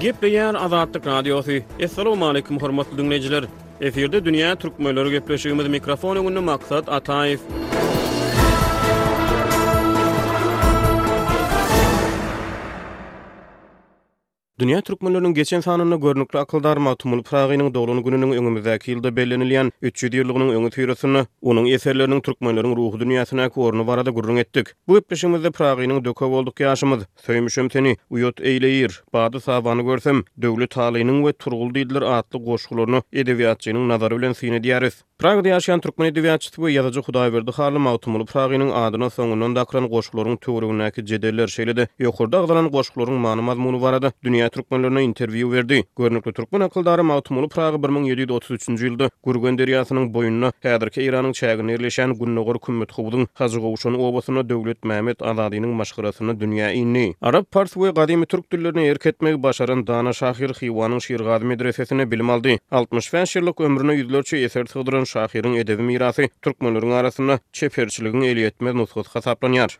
Gepleýär Azatlyk Radiosy. Assalamualaikum hormatly dinleýjiler. Efirde dünýä türkmenleri gepleşigimiz mikrofon öňünde Maksat Ataýew. Dünýä türkmenleriniň geçen sanynda görnükli akyldar Magtymguly Pyragynyň doglan gününiň öňümizdäki ýylda bellenilýän üç ýüz ýyllygnyň öňüsyrasynda onuň eserleriniň türkmenleriň ruhy dünýäsindäki orny barada gürrüň etdik. Bu gepleşigimizde Pyragynyň Döke bolduk ýaşymyz, Söýmüşem seni, Uýat eýleýir, Bady-sabany görsem, Döwlet Halynyň we Turgul diýdiler atly goşgularyny edebiýatçynyň nazary bilen syn edýäris. Pragada ýaşaýan türkmen edebiýatçysy we ýazyjy Hudaýberdi Hally Magtymguly Pragynyň adyna soňundan dakylan goşgularyň töweregindäki jedeller, şeýle-de ýokarda agzalan goşgularyň many-mazmuny barada dünýä türkmenlerine interwýu berdi. Görnükli türkmen akyldary Magtymguly Pragy bir müň ýedi ýüz otuz üçünji ýylda Gürgen derýasynyň boýunda, häzirki Eýranyň çäginde ýerleşýän Gündogar Kümmetgowuzyň Hajygowşan obasynda Döwletmämmet Azadynyň maşgalasynda dünýä indi. Arap, pars we gadymy türk dillerine erk etmegi başaran dana şahyr, Hywanyň Şirgazy medresesinde bilim aldy. Altmyş bäş ýyllyk ömrüne ýüzlerçe eser sygdyran şahyryň edebi mirasy türkmenleriň arasynda çeperçiligiň elýetmez nusgasy hasaplanýar.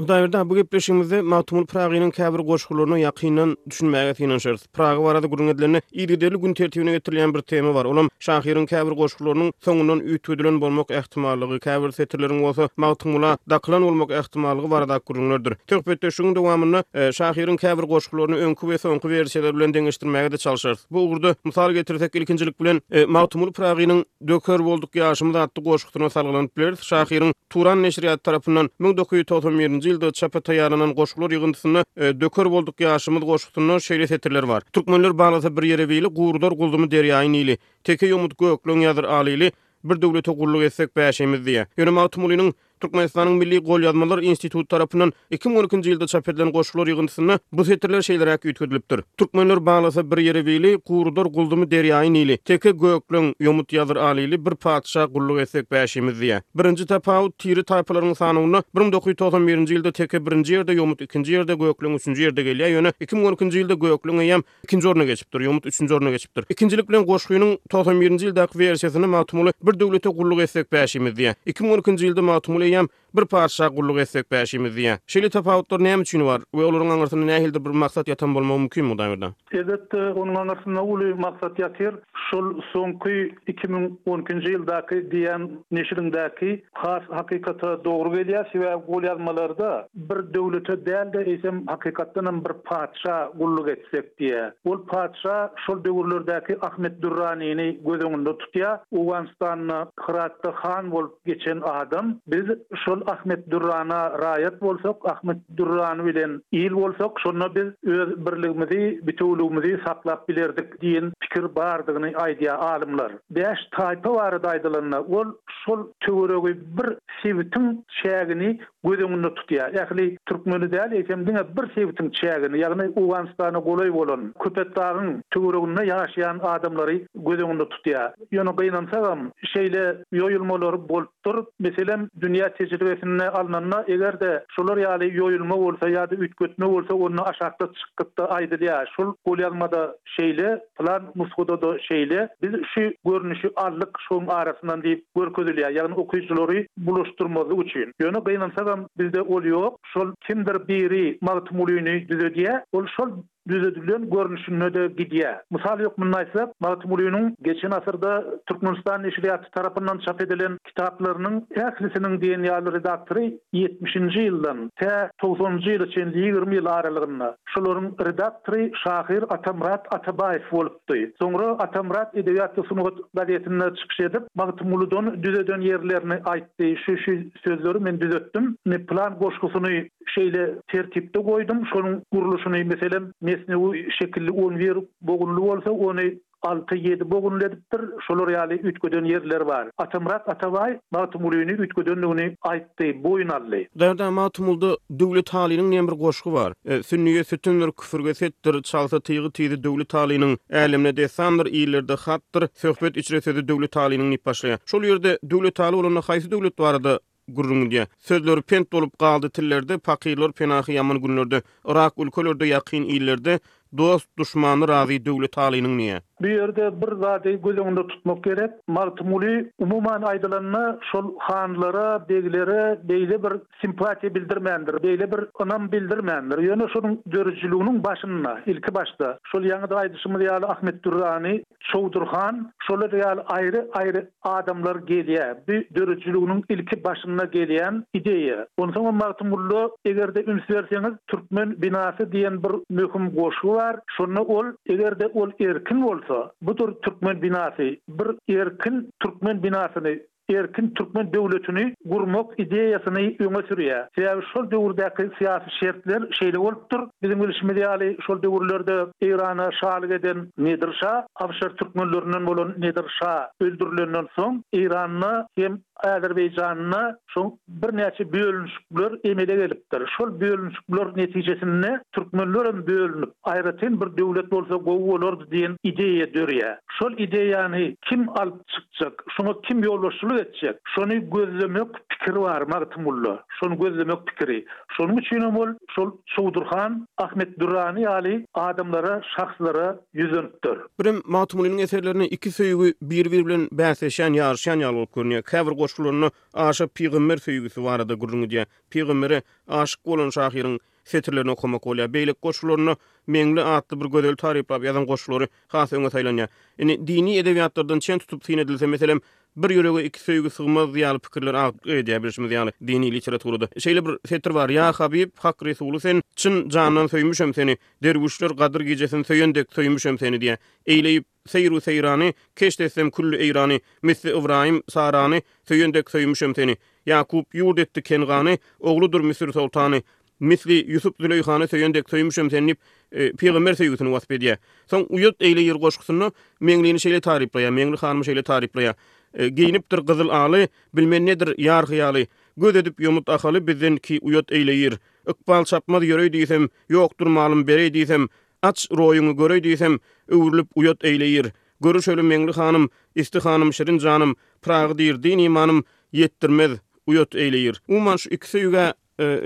Hudaýberdi aga, bu gepleşigimizde Magtymguly Pyragynyň käbir goşgularyna ýakyndan düşünmäge synanyşarys. Pyragy barada gürrüň edilende, yzygiderli gün tertibine getirilýän bir tema bar, olam Şahyryň käbir goşgularynyň soňundan üýtgedilen bolmak ähtimallygy, käbir setirleriň bolsa Magtymgula dakylan bolmak ähtimallygy barada gürrüňlerdir. Söhbetdeşligiň dowamynda şahyryň käbir goşgularyny öňki we soňky wersiýalar bilen deňeşdirmäge-de çalşarys. Bu ugurda mysal getirsek, ilkinjilik bilen, Magtymguly Pyragynyň Döker bolduk ýaşymyz atly goşgusyna salgylanyp bileris. Şahyryň. Turan neşirýaty tarapyndan müň dokuz ýüz togsan birinji ýylda çapa taýýarlanan goşgular ýygyndysynda Döker bolduk ýaşymyz goşgusynda şeýle setirler bar, Türkmenler baglasa bir ýere bili, Gurudar gulzumy derýaýy Nili. Teke ýomut gökleň ýazyr al ili, Bir döwlete gulluk etsek bäşimiz diýýär. Ýöne Magtymgulynyň Türkmenistanyň Milli golýazmalar instituty tarapyndan Iki müň on ikinji ýylda çap edilen goşgular ýygyndysynda bu setirler şeýleräk üýtgedilipdir, Türkmenler baglasa bir ýeri wili, Gurudar guldumy derýaýy Nili, Teke gökleň, ýomut ýazyr alili, Bir patyşa gulluk etsek bäşimiz diýýär. Birinji tapawut, Tiri taýpalarynyň sanawynda bir müň dokuz ýüz togsan birinji ýylda Teke birinji ýerde, ýomut ikinji ýerde, gökleň üçünji ýerde gelýär, ýöne iki müň on ikinji ýylda gökleň eýýäm ikinji orna geçipdir, ýomut üçünji orna geçipdir. Ikinjilik bilen goşgynyň togsan birinji ýyldaky wersiýasynda Magtymguly Bir döwlete gulluk etsek bäşimiz diýýär. Iki müň on ikinji ýylda Magtymguly eýýäm Bir patyşa gulluk etsek bäşimiz diýýä. Şeýle tapawutlar näme üçin bar we olaryň aňyrsynda nähilidir bir maksat ýatan bolmagy mümkinmi Hudaýberdi? Elbetde onuň aňyrsynda uly maksat ýatyr. Şol soňky iki müň on ikinji ýyldaky diýen neşiriňdäki has hakykata dogry gelýär. Sebäbi golýazmalarda bir döwlete däl-de eýsem hakykatdanam bir patyşa gulluk etsek diýýä. Ol patyşa şol döwürlerdäki Ahmet Dürranini göz öňünde tutýar. Owganystanda Hyratda han bolup geçen adam biz şol Ahmet Dürrana raýat bolsak Ahmet Dürran bilen il bolsak şonda biz öz birligimizi bitewüligimizi saklap bilerdik diýen pikir bardygyny aýdýar alymlar. Bäş taýpa barada aýdylanda ol şol töweregi bir sebitiň çägini göz öňünde tutýar ähli türkmeni däl eýsem diňe bir sebitiň çägini ýagny Owganystana golaý bolan Köpetdagyň töwereginde ýaşaýan adamlary göz öňünde tutýar. Ýöne gynansagam, şeýle ýoýulmalar bolupdyr. Meselem, dünýä tejribesinde alnanda, eger-de şular ýaly ýoýulma bolsa ýa-da üýtgetme bolsa, onda aşakda çykgytda aýdylýar, şul golýazmada şeýle, pylan nusgada-da şeýle, biz şu görnüşi aldyk şoň arasyndan diýip görkezilýär, ýagny okyjylary bulaşdyrmazlyk üçin. Ýöne gynansagam, bizde ol ýok. Şol kimdir biri Magtymgulyny düzedýär. Ol şol düzedilen görnüşinde-de gidýär. Mysal hökmünde aýtsak, Magtymgulynyň geçen asyrda Türkmenistan neşirýaty tarapyndan çap edilen kitaplarynyň ählisiniň diýen ýaly redaktory ýetmişinji ýyldan tä togsanynjy ýyla çenli ýigrimi ýyl aralygynda şolaryň redaktory şahyr Atamyrat Atabaýew bolupdy. Soňra Atamyrat Edebiýat we sungat gazetinde çykyş edip, Magtymgulydan düzeden ýerlerini aýtdy, şu-şu sözleri men düzetdim, ine, pylan goşgusyny, şeýle tertipde goýdum. Şonuň gurluşyny, meselem, mesnewi şekilli on bir bogunly bolsa, ony alty-ýedi bogunly edipdir. Şolar ýaly üýtgeden ýerleri bar. Atamyrat Atabaý Magtymgulyny üýtgedendigini aýtdy, boýun aldy. Dada, Magtymgulda Döwlet Halynyň nem bir goşgy bar. Sünniýe sütündir, küfrge setdir, çalsa tygy tizi Döwlet Halynyň, Älemde dessandyr, illerde hatdyr, Söhbet içre sözi Döwlet Halynyň diýip başlaýar. Şol ýerde Döwlet Haly bolanda haýsy döwlet barada Gürrüňde, Sözleri pent bolup galdy tillerde Pakyrlar penahy ýaman günlerde Yrak ülkelerde ýakyn illerde Dost, duşmany razy Döwlet Alynyň niýe. Bu ýerde bir zady göz öňünde tutmak gerek, Magtymguly umuman aýdylanda şol hanlara, beglere beýle bir simpatiýa bildirmändir, beýle bir ynam bildirmändir. Ýöne şonuň döredijiliginiň başynda, ilki başda şol ýaňyda aýdyşymyz ýaly Ahmet Dürrany, Çowdur han, şolar ýaly aýry aýry adamlar gelýä, bu döredijiliginiň ilki başynda gelýän ideýa. Onsoňam Magtymgulla eger-de üns berseňiz Türkmen binasy diýen bir möhüm goşgy bar, şonda ol eger-de ol erkin bolsa, budur Türkmen binasy, bir erkin Türkmen binasyny erkin türkmen döwletini gurmak ideýasyny öňe sürýär. Sebäbi şol döwürdäki syýasy şertler şeýle bolupdyr. Biziň bilşimiz ýaly, şol döwürlerde Eýrana şalyk eden Nedir şa, abşer türkmenlerinden bolan Nedir şa öldürilenden soň, Eýranda hem Azerbaýjanda şol birnäçe bölünişikler emele gelipdir. Şol bölünişikler netijesinde türkmenlerem bölünip, aýratyn bir döwlet bolsa gowy bolardy diýen ideýa dörýär. Şol ideýany kim alyp çykjak, şoňa kim ýolbaşçylyk etjek, şony gözlemek pikiri bar Magtymgulda. Şony gözlemek pikiri. Şonuň üçinem ol şol Çowdur han, Ahmet Dürrany ýaly adamlara, şahslara ýüzlenipdir. Birem Magtymgulynyň eserlerine iki söýgi bir-biri bilen bäsleşýän, ýaryşýan ýaly bolup görünýär. Käbir goşgularynda Aşa pygamber söýgüsi barada gürrüň edýär. Pygambere aşyk bolan şahyryň setirlerini okamak bolýar. Beýleki goşgularynda Meňli atly bir gözeli taryplap ýazan goşgulary has öňe saýlanýar. Indi dini edebiýatlardan çen tutup syn edilse, meselem, Bir ýürege iki söýgi sygmaz ýaly pikirler agyp gidýär. Bilşimiz ýaly, dini literaturada şeýle bir setir bar, Ýa Habyp, Hak Resuly sen, Çyn jandan söýmüşem seni, Derwüşler Gadyr gijesini söýen dek söýmüşem seni diýýär. Eýleýip. Seýr-u seýrany, keşt etsem külli Eýrany, Misli Ybraýym, Sarany, söýen dek söýmüşem seni. Ýakup ýurt etdi Kengany, ogludyr Müsür soltany, Misli Ýusup Züleýhany, söýen dek söýmüşem seni diýip, pygamber söýgüsini wasp edýär. Soň Uýat eýle ýyl goşgusynda Meňlini şeýle taryplaýar, Meňli hanymy şeýle taryplaýar, Geýnipdir gyzyl aly, bilmen nedir ýar hyýaly, Göz edip ýomut Ahaly bizden ki Uýat eýle ýyr. Ykbal çapmaz ýöreý diýsem, ýokdur malym bereý diýsem, Aç, roýuňy göreý diýsem, öwrülip uýat eýleýir. Göri şöli Meňli hanym, Isti hanym, Şirin janym, Pyragy diýr, din-imanym, ýetdirmez, uýat eýleýir. Umuman şu iki söýgä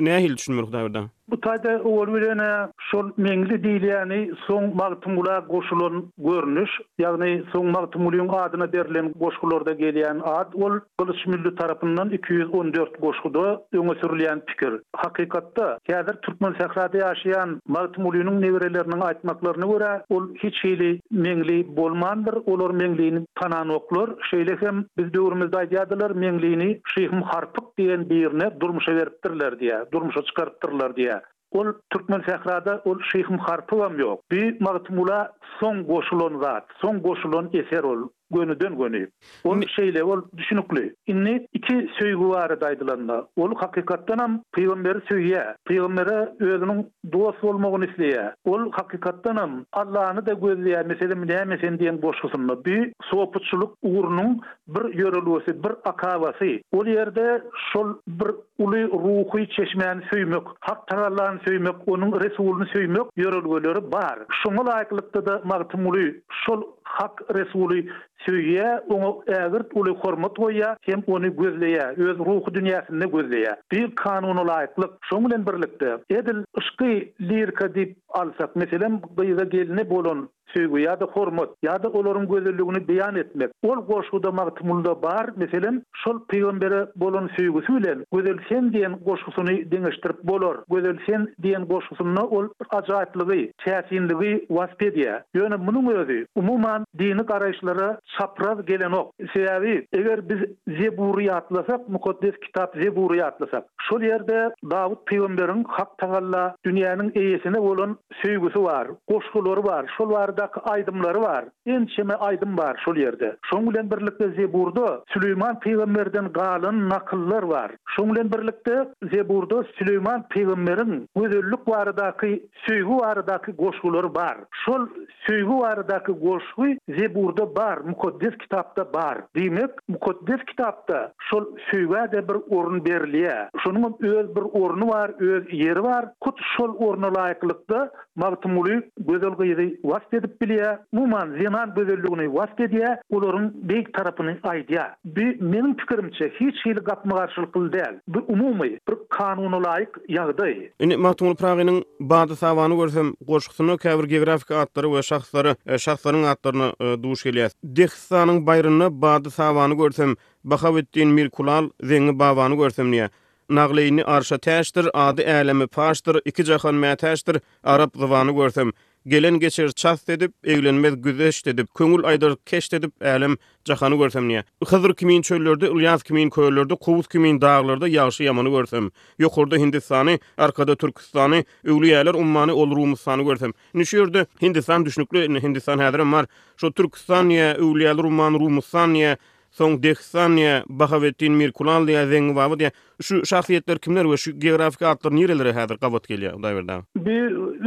nähili düşünmeli Hudaýberdi? Bu taýda owal bilen-ä şol Meňli diýilýäni soň Magtymgula goşulan görnüş, ýagny soň Magtymgulyň adyna berlen goşgularda gelýän at ol. Gylyç Mülli tarapyndan iki ýüz on dört goşguda öňe sürülýän pikir. Hakykatda, häzir Türkmensährada ýaşaýan Magtymgulynyň nebereleriniň aýtmaklaryna görä, ol hiç hili Meňli bolmandyr, olar Meňlini tananoklar, şeýle hem biz döwrümizde aýdýardylar, Meňlini Şyhym Harpyk diýen birine durmuşa beripdirler diýýär, durmuşa çykarypdyrlar diýýär. Ol Türkmensährada ol Şyhym Harpygam ýok. Bi Magtymgula soň goşulan zat, soň goşulan eser ol, gönüden göni. Ol şeýle, ol düşnükli. Indi iki söýgi barada aýdylanda, ol hakykatdanam pygamberi söýýä, pygambere özüniň dost bolmagyny isleýä. Ol hakykatdanam Allany-da gözleýä, meselem, Näme sen diýen goşgusynda. Bi sopyçylyk ugrunyň bir ýörelgesi, bir akabasy. Ol ýerde şol bir Uly ruhy çeşmäni söýmek, Hak Tagallany söýmek, Onuň Resulyny söýmek ýörelgeleri bar. Şoňa laýyklykda-da Magtymguly şol Hak Resuly söýýär, oňa ägirt uly hormat goýýar hem ony gözleýär, öz ruhy dünýäsinde gözleýär. Bir kanuna laýyklyk. Şoň bilen birlikde, edil yşky lirika diýip alsak, meselem, gyza-gelne bolan Söýgi ýa-da hormat, ýa-da olaryň gözelligini beýan etmek, ol goşguda Magtymgulyda bar, meselem, şol pygambere bolan söýgüsi bilen Gözel sen diýen goşgusyny deňeşdirip bolar. Gözel sen diýen goşgusynda ol bir ajaýyplygy, täsinligi wasp edýär. Ýöne munuň özi, umuman, dini garaýyşlara çapraz gelenok. Sebäbi, eger biz Zebury ýatlasak, mukaddes kitap Zebury ýatlasak, şol ýerde Dawut pygamberiň Hak Tagalla dünýäniň eýesine bolan Söýgüsi bar, goşgulary bar, şol baradaky aýdymlary bar. Ençeme aýdym bar şol ýerde. Şoň bilen birlikde Zeburda Süleýman pygamberden galan nakyllar bar. Şoň bilen birlikde Zeburda Süleýman pygamberiň gözellik baradaky, söýgi baradaky goşgulary bar. Şol söýgi baradaky goşgy Zeburda bar, mukaddes Kitapda bar. Diýmek, Mukaddes Kitapda şol söýgä-de bir orun berilýär. Şonuňam öz bir orny bar, öz ýeri bar. Hut şol orna laýyklykda Magtymguly gözel gyzy wasp edip bilýär, umuman, zenan gözelligini wasp edýär, olaryň beýik tarapyny aýdýar. Bu, meniň pikirimçe, hiç hili gapma-garşylykly däl. Bu umumy, bir kanunalaýyk ýagdaý. Indi Magtymguly Pyragynyň Bady Sabany görsem goşgusynda käbir geografik atlara we şahslara, şahslaryň atlaryna duş gelýäs. Dehistanyň baýrynda Bady Sabany görsem, Bahaweddin Mir Kulal, Zeňňi Babany görsem diýýär. Nagleýni arşa täçdir, ady äleme paşdyr, iki jahan mätäçdir, arap zybany görsem, Gelen geçer çast edip, Eglenmez güz eşt edip, Köňül aýdar keşt edip, Älem, jahany görsem niýe? Hydyr kimin çöllerde, Ylýas kimin köllerde, Kowus kimin daglarda Ýagşy-ýamany görsem. Ýokarda Hindistany, Arkada Türküstany, Öwlüýäler ummany, Ol Rumustany görsem. Indi şu ýerde Hindistan düşnükli, Indi Hindistan häzirem bar. Şo Türküstan niýe, Öwlüýäler ummany, Rumustan niýe? Soň Dehsan diýýär, Bahaweddin Mirkulal diýýär, Zeňňi baba diýýär. Şu şahsyýetler kimler we şu geografiki atlar nirelere häzir gabat gelýär, Hudaýberdi aga? Bu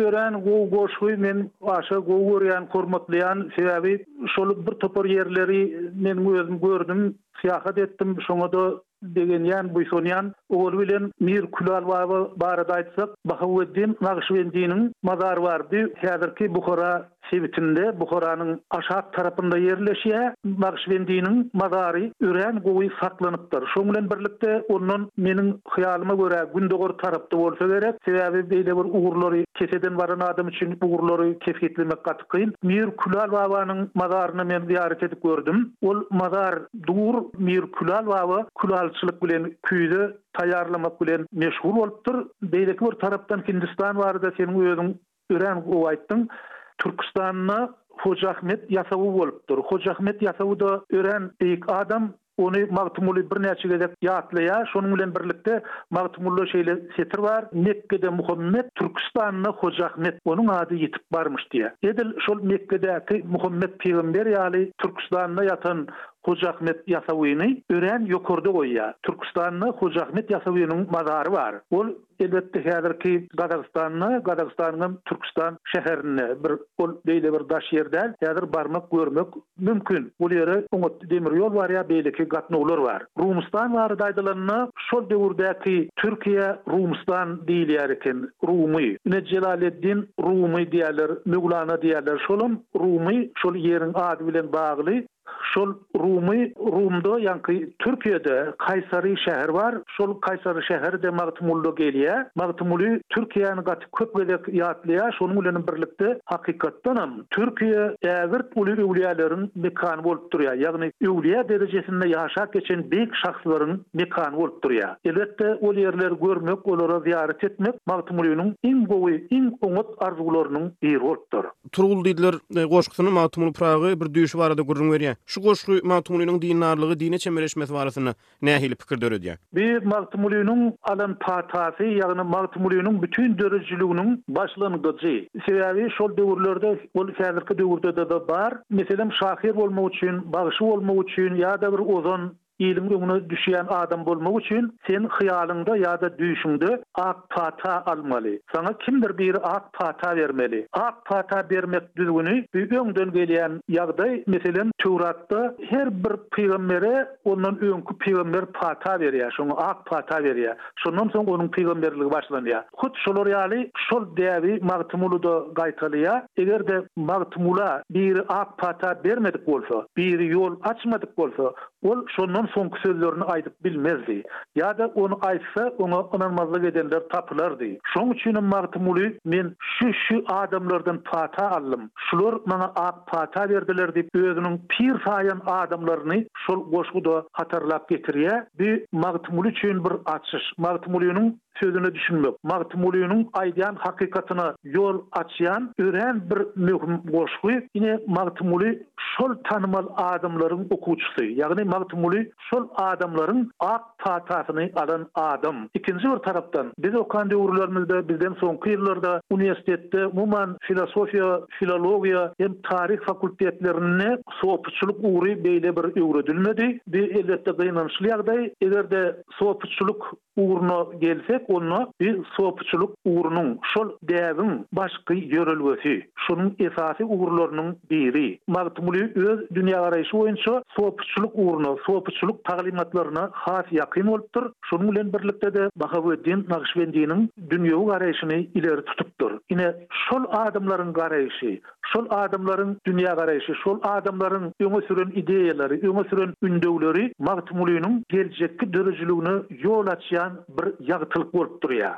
örän gowy goşgy, men aşa gowy görýän, hormatlaýan. Sebäbi şol bir topar ýerleri meniň özüm gördüm, syýahat etdim. Şoňa-da Begenýän, buýsanýan oguly bilen Mir Külal baba barada aýtsak, Bahaweddin Nagyşbendiniň mazary bardy. Häzirki Buhara sebitinde, Buharanyň aşak tarapynda ýerleşýär. Nagyşbendiniň mazary örän gowy saklanypdyr. Şoň bilen birlikde, ondan, meniň hyýalyma görä, gündogar tarapda bolsa gerek. Sebäbi beýle bir ugurlary, keseden baran adam üçin ugurlary kesgitlemek gaty kyn. Mir Külal babanyň mazaryna men zyýarat edip gördüm. Ol mazar Dur Mir külal baba külalçylyk bilen küýze taýýarlamak bilen meşgul bolupdyr. Beýleki bir tarapdan Hindistan barada seniň özüň örän gowy aýtdyň. Türküstanda Hojaahmet Ýasawy bolupdyr. Hojaahmet Ýasawy-da örän beýik adam. Ony Magtymguly birnäçe gezek ýatlaýar. Şonuň bilen birlikde Magtymgulyda şeýle Setir bar, Mekgede Muhammet, Türküstanda Hoja Ahmet, onuň ady ýitip barmyş diýýär. Edil şol Mekgedäki Muhammet pygamber ýaly Türküstanda ýatan Hoja Ahmet Ýasawyny örän ýokarda goýýar. Türküstanda Hoja Ahmet Ýasawynyň mazary bar. Ol, elbetde, häzirki Gazagystanda, Gazagystanyň hem Türküstan şäherinde, bir Ol beýle bir daş ýer däl, häzir barmak, görmek mümkin. Ol ýere oňat demir ýol barýar, beýleki gatnawlar bar. Rumystan barada aýdylanda, şol döwürdäki Türkiýä Rumystan diýilýär eken, Rumy. Ine, Jelaleddin Rumy diýerler, Möwlana diýerler, şolam Rumy, şol ýeriň ady bilen bagly. Şol Rumy Rumda ýaňky Türkiýede Kaýsary şäher bar. Şol Kaýsary şäheri-de Magtymgulda gelýär. Magtymguly Türkiýäni gaty köp gezek ýatlaýar. Şonuň bilenem birlikde hakykatdanam Türkiýe ägirt uly öwlüýäleriň mekany bolup durýar. Ýagny öwlüýä derejesinde ýaşap geçen beýik şahslaryň mekany bolup durýar. Elbetde ol ýerleri görmek, olara zyýarat etmek Magtymgulynyň iň gowy, iň oňat arzuwlarynyň biri bolupdyr. Turguldylar goşgusyny Magtymguly Pyragy bir düýşi barada gürrüň berýär. Şu goşgy Magtymgulynyň dindarlygy, dine çemeleşmesi barasynda nähili pikir döredýär? Bu Magtymgulynyň alan patasy, ýagny Magtymgulynyň bütin döredijiliginiň başlangyjy. Sebäbi şol döwürlerde, ol häzirki döwürde-de bar. Meselem, şahyr bolmak üçin, bagşy bolmak üçin ýa-da bir ozan Iliň öňüne düşýän adam bolmak üçin sen hyýalyňda ýa-da düýşüňde ak pata almaly. Saňa kimdir biri ak pata bermeli. Ak pata bermek düzgüni bi öňden gelýän ýagdaý. Meselem, Töwratda her bir pygambere ondan öňki pygamber pata berýär, şoňa ak pata berýär. Şondan soň onuň pygamberligi başlanýar. Hut şolar ýaly şol däbi Magtymguly-da gaýtalaýar, Eger-de Magtymgula biri ak pata bermedik bolsa, biri ýol açmadyk bolsa, ol şondan soňky sözlerini aýdyp bilmezdi. Ýa-da ony aýtsa, oňa ynanmazlyk edenler tapylardy. Şoň üçinem Magtymguly, Men şu-şu adamlardan pata aldym, şular maňa ak pata berdiler diýip, özüniň pir saýan adamlaryny şol goşguda hatarlap getirýär. Bu Magtymguly üçin bir açyş, Magtymgulynyň sözüne düşünmek, Magtymgulynyň aýdýan hakykatyna ýol açýan örän bir möhüm goşgy. Ine, Magtymguly şol tanymal adamlaryň okuwçysy, ýagny Magtymguly şol adamlaryň ak patasyny alan adam. Ikinji bir tarapdan, biz okan döwürlerimizde, bizden soňky ýyllarda uniwersitetde umuman filosofiýa, filologiýa hem taryh fakultetlerinde, Sopyçylyk ugry beýle bir öwredilmedi. Bu, elbetde, gynançly ýagdaý. Eger-de sopyçylyk ugruna gelsek, onda bu sopyçylyk ugrunyň, şol däbiň başky ýörelgesi, şonuň esasy ugurlarynyň biri. Magtymguly öz dünýägaraýşy boýunça sopyçylyk ugruna, sopyçylyk taglymatlaryna has ýakyn bolupdyr. Şonuň bilen birlikde-de, Bahaweddin Nakşbendiniň dünýewi garaýşyny ileri tutupdyr. Ine, şol adamlaryň garaýşy, Şol adamlaryň dünýägaraýşy, şol adamlaryň öňe süren ideýalary, öňe süren ündewleri Magtymgulynyň geljekki döredijiligine ýol açýan bir ýagtylyk bolup durýar.